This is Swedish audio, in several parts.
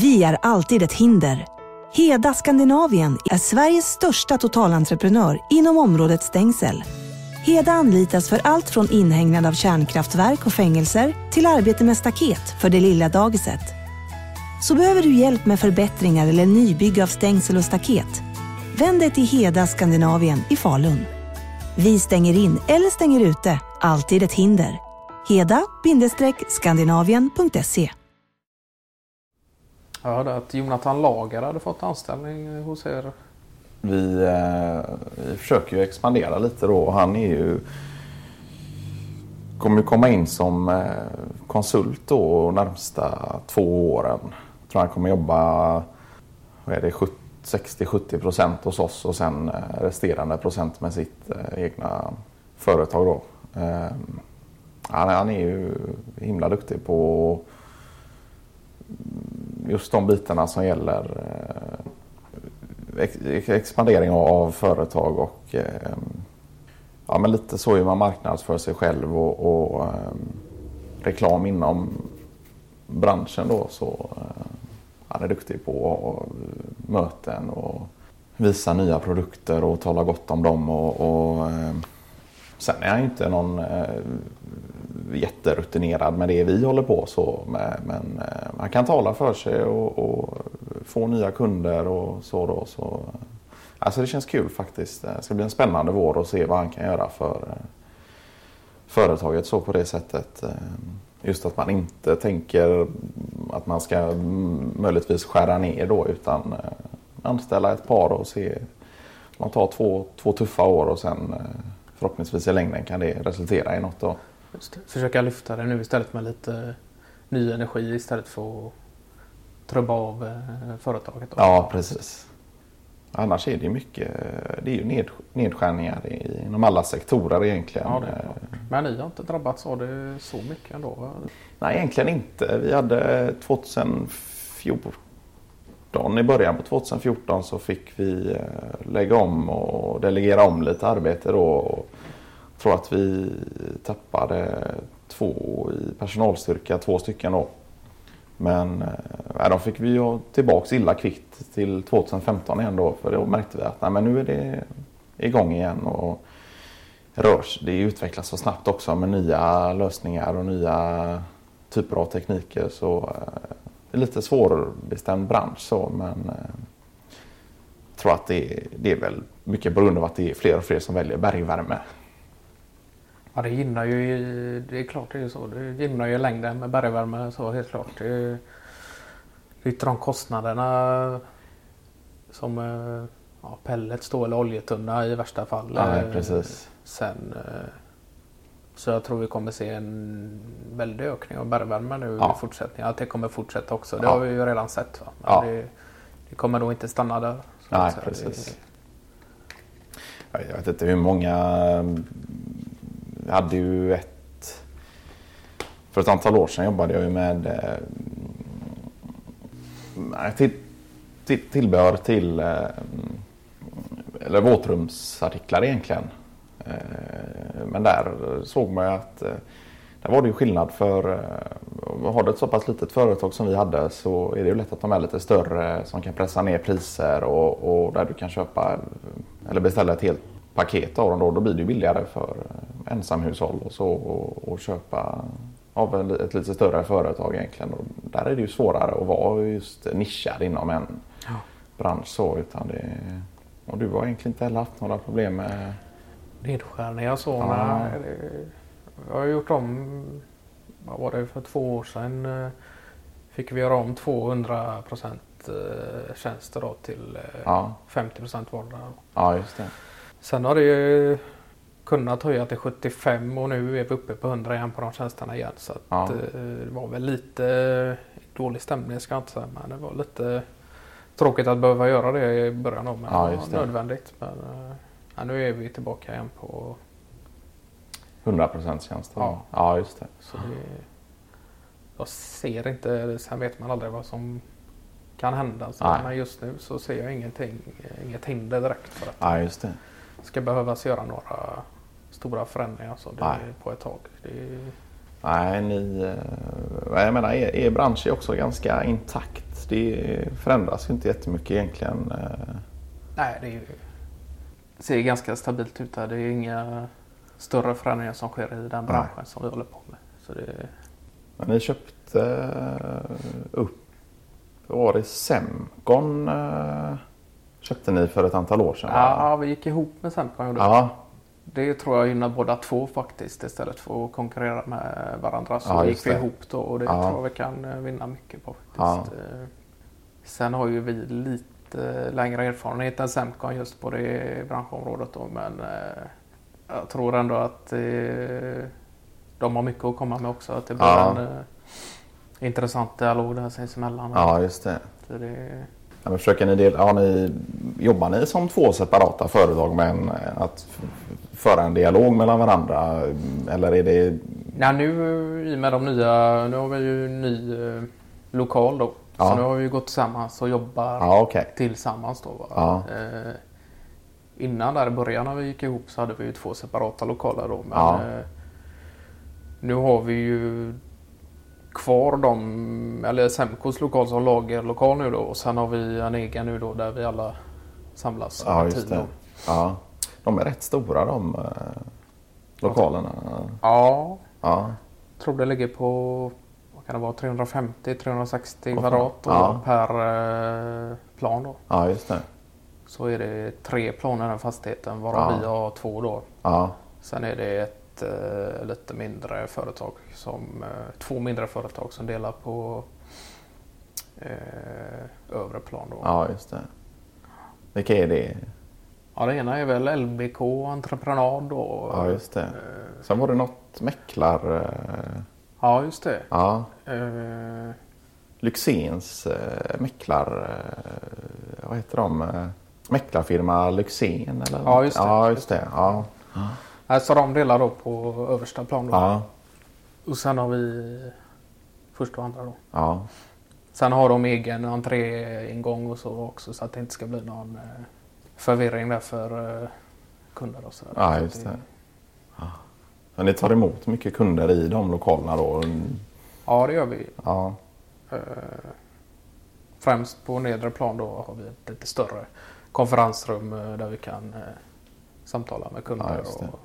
Vi är alltid ett hinder. Heda Skandinavien är Sveriges största totalentreprenör inom området stängsel. Heda anlitas för allt från inhägnad av kärnkraftverk och fängelser till arbete med staket för det lilla dagiset. Så behöver du hjälp med förbättringar eller nybygge av stängsel och staket? Vänd dig till Heda Skandinavien i Falun. Vi stänger in eller stänger ute, alltid ett hinder. Heda-skandinavien.se jag hörde att Jonathan Lager hade fått anställning hos er. Vi, eh, vi försöker ju expandera lite då. och Han är ju kommer ju komma in som eh, konsult då närmsta två åren. Jag tror han kommer jobba vad är det, 60-70 procent hos oss och sen eh, resterande procent med sitt eh, egna företag. Då. Ehm, han, han är ju himla duktig på just de bitarna som gäller eh, expandering av företag och ehm, ja, men lite så hur man marknadsför sig själv och, och ehm, reklam inom branschen då. Så, eh, han är duktig på eh, möten och visa nya produkter och tala gott om dem. Och, och ehm, sen är han inte någon jätterutinerad med det vi håller på så med, men eh, han kan tala för sig och, och, få nya kunder och så då. Så, eh, alltså det känns kul faktiskt. Det ska bli en spännande vår att se vad han kan göra för eh, företaget så på det sättet. Just att man inte tänker att man ska mm, möjligtvis skära ner då utan anställa ett par och se. Man tar två, två tuffa år och sen förhoppningsvis i längden kan det resultera i något. Då. Försöka lyfta det nu istället med lite ny energi istället för att trubba av eh, företaget. Då. Ja, precis. Annars är det mycket det är ju nedskärningar inom alla sektorer egentligen. Ja, Men ni har inte drabbats av det så mycket ändå? Nej, egentligen inte. Vi hade 2014, i början på 2014 så fick vi eh, lägga om och delegera om lite arbete då. Jag tror att vi tappade två i personalstyrka, två stycken då. Men eh, de fick vi ju tillbaks illa kvickt till 2015 igen då. För då märkte vi att nej, men nu är det igång igen. Och rörs, det utvecklas så snabbt också med nya lösningar och nya typer av tekniker. Så eh, det är lite svårbestämd bransch så men eh, jag tror att det, det är väl mycket beroende på att det är fler och fler som väljer bergvärme. Ja, det gynnar ju, det är klart det är så. Det gynnar ju längden med bergvärme så helt klart. Det inte de kostnaderna som eh, ja, pellets då eller oljetunna i värsta fall. Ja, eh, precis. Sen, eh, så jag tror vi kommer se en väldig ökning av bergvärme nu ja. i fortsättningen. Att det kommer fortsätta också. Det ja. har vi ju redan sett. Ja. Det, det, kommer nog inte stanna där. Nej, precis. Det... Jag vet inte hur många jag hade ju ett... För ett antal år sedan jobbade jag ju med eh, mm, till, till, tillbehör till eh, eller våtrumsartiklar egentligen. Eh, men där såg man ju att eh, där var det ju skillnad för eh, har du ett så pass litet företag som vi hade så är det ju lätt att de är lite större som kan pressa ner priser och, och där du kan köpa eller beställa ett helt paket av dem då, då blir det billigare för eh, ensamhushåll och så och, köpa av ett lite större företag egentligen. Och där är det ju svårare att vara just nischad inom en ja. bransch så utan det och du har egentligen inte heller haft några problem med nedskärningar så. Ja. Jag har gjort om, vad var det för två år sedan eh, fick vi göra om 200 procent eh, tjänster då till ja. 50 procent vardera. Ja, just det. Sen har det ju kunnat höja till 75 och nu är vi uppe på 100 igen på de tjänsterna igen. Så att, ja. Eh, det var väl lite dålig stämning ska jag inte säga men det var lite tråkigt att behöva göra det i början av men ja, det var nödvändigt. Men, eh, ja, nu är vi tillbaka igen på 100 procent tjänster? Ja. ja, just det. Så det. Jag ser inte, sen vet man aldrig vad som kan hända. Så, men just nu så ser jag ingenting, inget hinder direkt för att ja, just det. ska behövas göra några stora förändringar så det på ett tag. Det... Nej, ni, eh, jag menar er, er bransch är också ganska intakt. det förändras ju inte jättemycket egentligen. Nej, det, är, ser ganska stabilt ut där. Det är inga större förändringar som sker i den branschen Nej. som vi håller på med. Så det... Men ni köpte eh, upp, var det Semcon eh, köpte ni för ett antal år sedan? Ja, vi gick ihop med Semcon. Ja. Det tror jag gynnar båda två faktiskt istället för att konkurrera med varandra. Så ja, gick vi ihop då och det ja. tror jag vi kan eh, vinna mycket på faktiskt. Ja. Sen har ju vi lite längre erfarenhet än Semcon just på det branschområdet då men jag tror ändå att eh, de har mycket att komma med också. Att det blir ja. en eh, intressant dialog där sinsemellan. Ja, just det. Så det... Ja, men försöker ni del, ja, ni, jobbar ni som två separata företag med en, att föra en dialog mellan varandra? Eller är det... Ja, nu i och med de nya, nu har vi ju en ny eh, lokal då. Ja. Så nu har vi gått tillsammans och jobbar ja, okay. tillsammans då. Ja. Eh, innan där i början när vi gick ihop så hade vi ju två separata lokaler då. Men ja. eh, nu har vi ju kvar dem, eller Semcos lokal som lagerlokal nu då och sen har vi en egen nu då där vi alla samlas. Ja, just det. Ja. De är rätt stora de eh, lokalerna. Ja. ja. Jag tror det ligger på vad kan det vara, 350-360 kvadrat ja. per eh, plan. Då. Ja, just det så är det tre plan i den fastigheten varav ja. vi har två då. Ja. Sen är det ett eh, lite mindre företag som två mindre företag som delar på eh, övre plan. Då. Ja, just det. Vilka är det? Ja, det ena är väl LBK Entreprenad då. Ja, just det. Sen var det något mäklar... Eh, ja, just det. Ja. Eh, Lyxzéns eh, mäklar... Eh, vad heter de? Mäklarfirma Lyxzén eller? Ja, just det. Ja, just det. Ja. Ja. Så de delar då på översta plan då. Ja. Och sen har vi första och andra då. Ja. Sen har de egen entréingång och så också så att det inte ska bli någon förvirring där för eh, kunder och sådär. Ja, just det. Ja. Men ni tar emot mycket kunder i de lokalerna då? Ja, det gör vi. Ja. Eh, främst på nedre plan då har vi ett lite större konferensrum eh, där vi kan samtala med kunder ja, och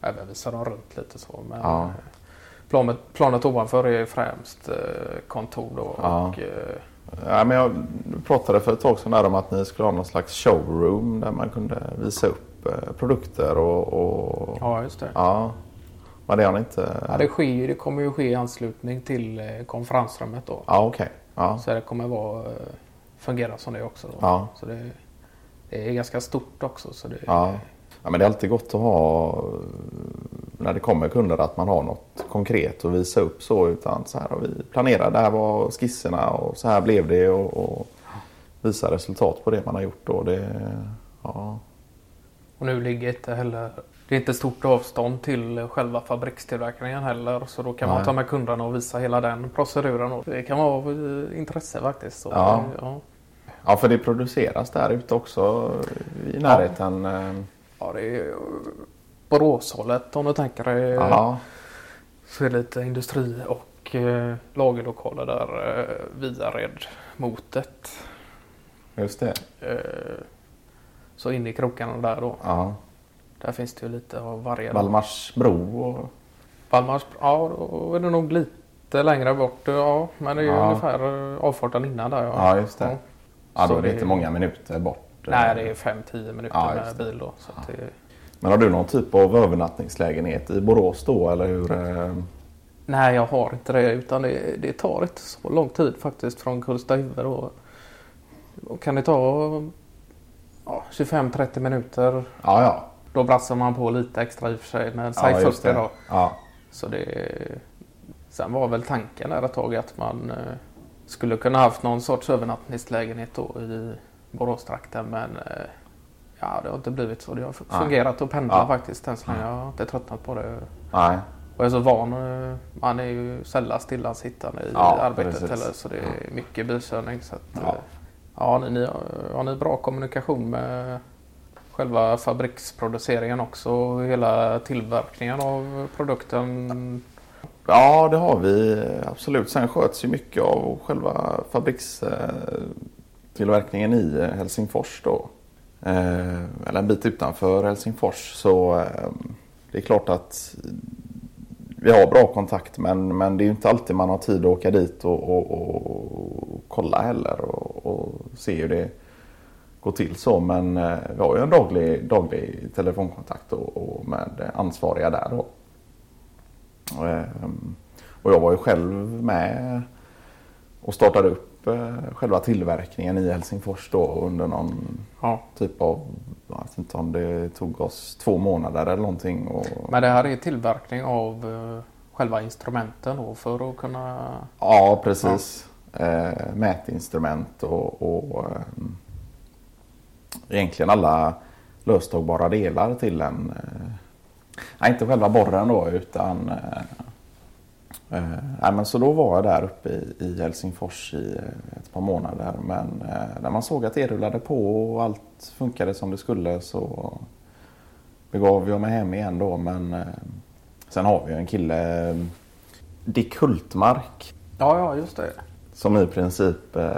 även visa dem runt lite så. Men ja. Planet, planet ovanför är främst kontor då. Och, Ja, men jag pratade för ett tag sedan om att ni skulle ha någon slags showroom där man kunde visa upp produkter och... och... Ja, just det. Ja. Men det har ni inte... Ja, det, sker, det kommer ju ske i anslutning till konferensrummet då. Ja, okej. Okay. Ja. Så det kommer vara, fungera som det också. Då. Ja. Så det, det är ganska stort också. Så det... ja. ja, men det är alltid gott att ha när det kommer kunder att man har något konkret att visa upp så utan så här har vi planerat, det här var skisserna och så här blev det och, och visa resultat på det man har gjort. Och, det, ja. och nu ligger inte heller det är inte stort avstånd till själva fabrikstillverkningen heller så då kan Nej. man ta med kunderna och visa hela den proceduren. Och det kan vara av intresse faktiskt. Så, ja. ja. Ja, för det produceras där ute också i närheten. Ja, eh. ja det är Boråshållet om du tänker dig. Ja. Så är det lite industri och eh, lagerlokaler där eh, Viared motet. Just det. Eh, så in i krokarna där då. Ja. Där finns det ju lite av varje. Vallmarsbro och... Vallmars, ja då är det nog lite längre bort. Ja, men det är ju ja. ungefär avfarten innan där. Ja, ja just det. Ja. Ja, då är det inte många minuter bort. Nej, det är 5-10 minuter ja, med bil då. Så ja. det... Men har du någon typ av övernattningslägenhet i Borås då eller hur? Eh? Nej, jag har inte det utan det, det tar inte så lång tid faktiskt från Kullstahuvud. Då. då kan det ta ja, 25-30 minuter. Ja, ja. Då brassar man på lite extra i och för sig, men säg ja, 40 då. Ja. Så det, sen var väl tanken där ett tag att man eh, skulle kunna haft någon sorts övernattningslägenhet då i Boråstrakten men eh, ja, det har inte blivit så. Det har fungerat att pendla ja. faktiskt än så länge. Jag har inte tröttnat på det. Nej. Och jag är så van. Eh, man är ju sällan stillasittande i ja, arbetet precis. så det är mycket bilkörning. Så att, ja. Eh, ja, ni, ni, har ni bra kommunikation med själva fabriksproduceringen också? Hela tillverkningen av produkten? Ja, det har vi absolut. Sen sköts ju mycket av själva fabrikstillverkningen i Helsingfors då. Eh, eller en bit utanför Helsingfors. Så eh, det är klart att vi har bra kontakt men, men det är inte alltid man har tid att åka dit och, och, och kolla heller och, och, se hur det går till så. Men eh, vi har ju en daglig, daglig telefonkontakt och, och med ansvariga där då. Ehm, och jag var ju själv med och startade upp själva tillverkningen i Helsingfors då under någon ja. typ av, jag vet inte om det tog oss två månader eller någonting. Och... Men det här är tillverkning av uh, själva instrumenten då för att kunna? Ja precis. Ja. Eh, mätinstrument och, och eh, egentligen alla löstagbara delar till en. Eh, inte själva borren då utan eh, men så då var jag där uppe i, i Helsingfors i eh, ett par månader. Men eh, när man såg att det rullade på och allt funkade som det skulle så begav jag mig hem igen då. Men eh, sen har vi ju en kille, eh, Dick Hultmark. Ja, ja, just det. Som i princip eh,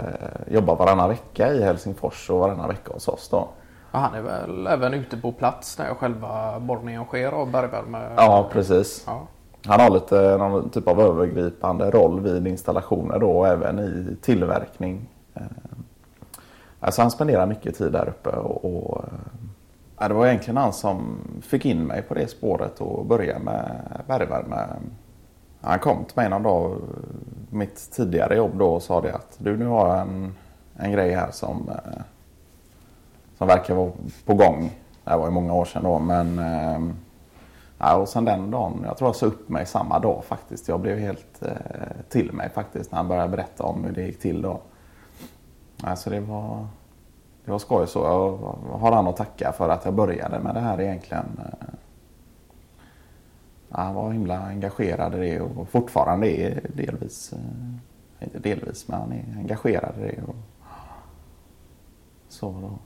jobbar varannan vecka i Helsingfors och varannan vecka hos oss då. Ja, han är väl även ute på plats när själva borrningen sker av bergvärme? Ja, precis. Ja. Han har lite någon typ av övergripande roll vid installationer då och även i tillverkning. Eh, alltså han spenderar mycket tid där uppe och, och eh, ja, det var egentligen han som fick in mig på det spåret och började med bergvärme. Han kom till mig någon dag, mitt tidigare jobb då och sa det att du nu har jag en, en grej här som, eh, som verkar vara på gång. Det här var ju många år sedan då men Ja, och sen den dagen, jag tror jag sa upp mig samma dag faktiskt. Jag blev helt eh, till mig faktiskt när han började berätta om hur det gick till då. Alltså det var, det var skoj så. Jag har han att tacka för att jag började med det här egentligen. Eh. Ja, han var himla engagerad i det och fortfarande är delvis, eh, inte delvis, men han är engagerad i det. Och, så då.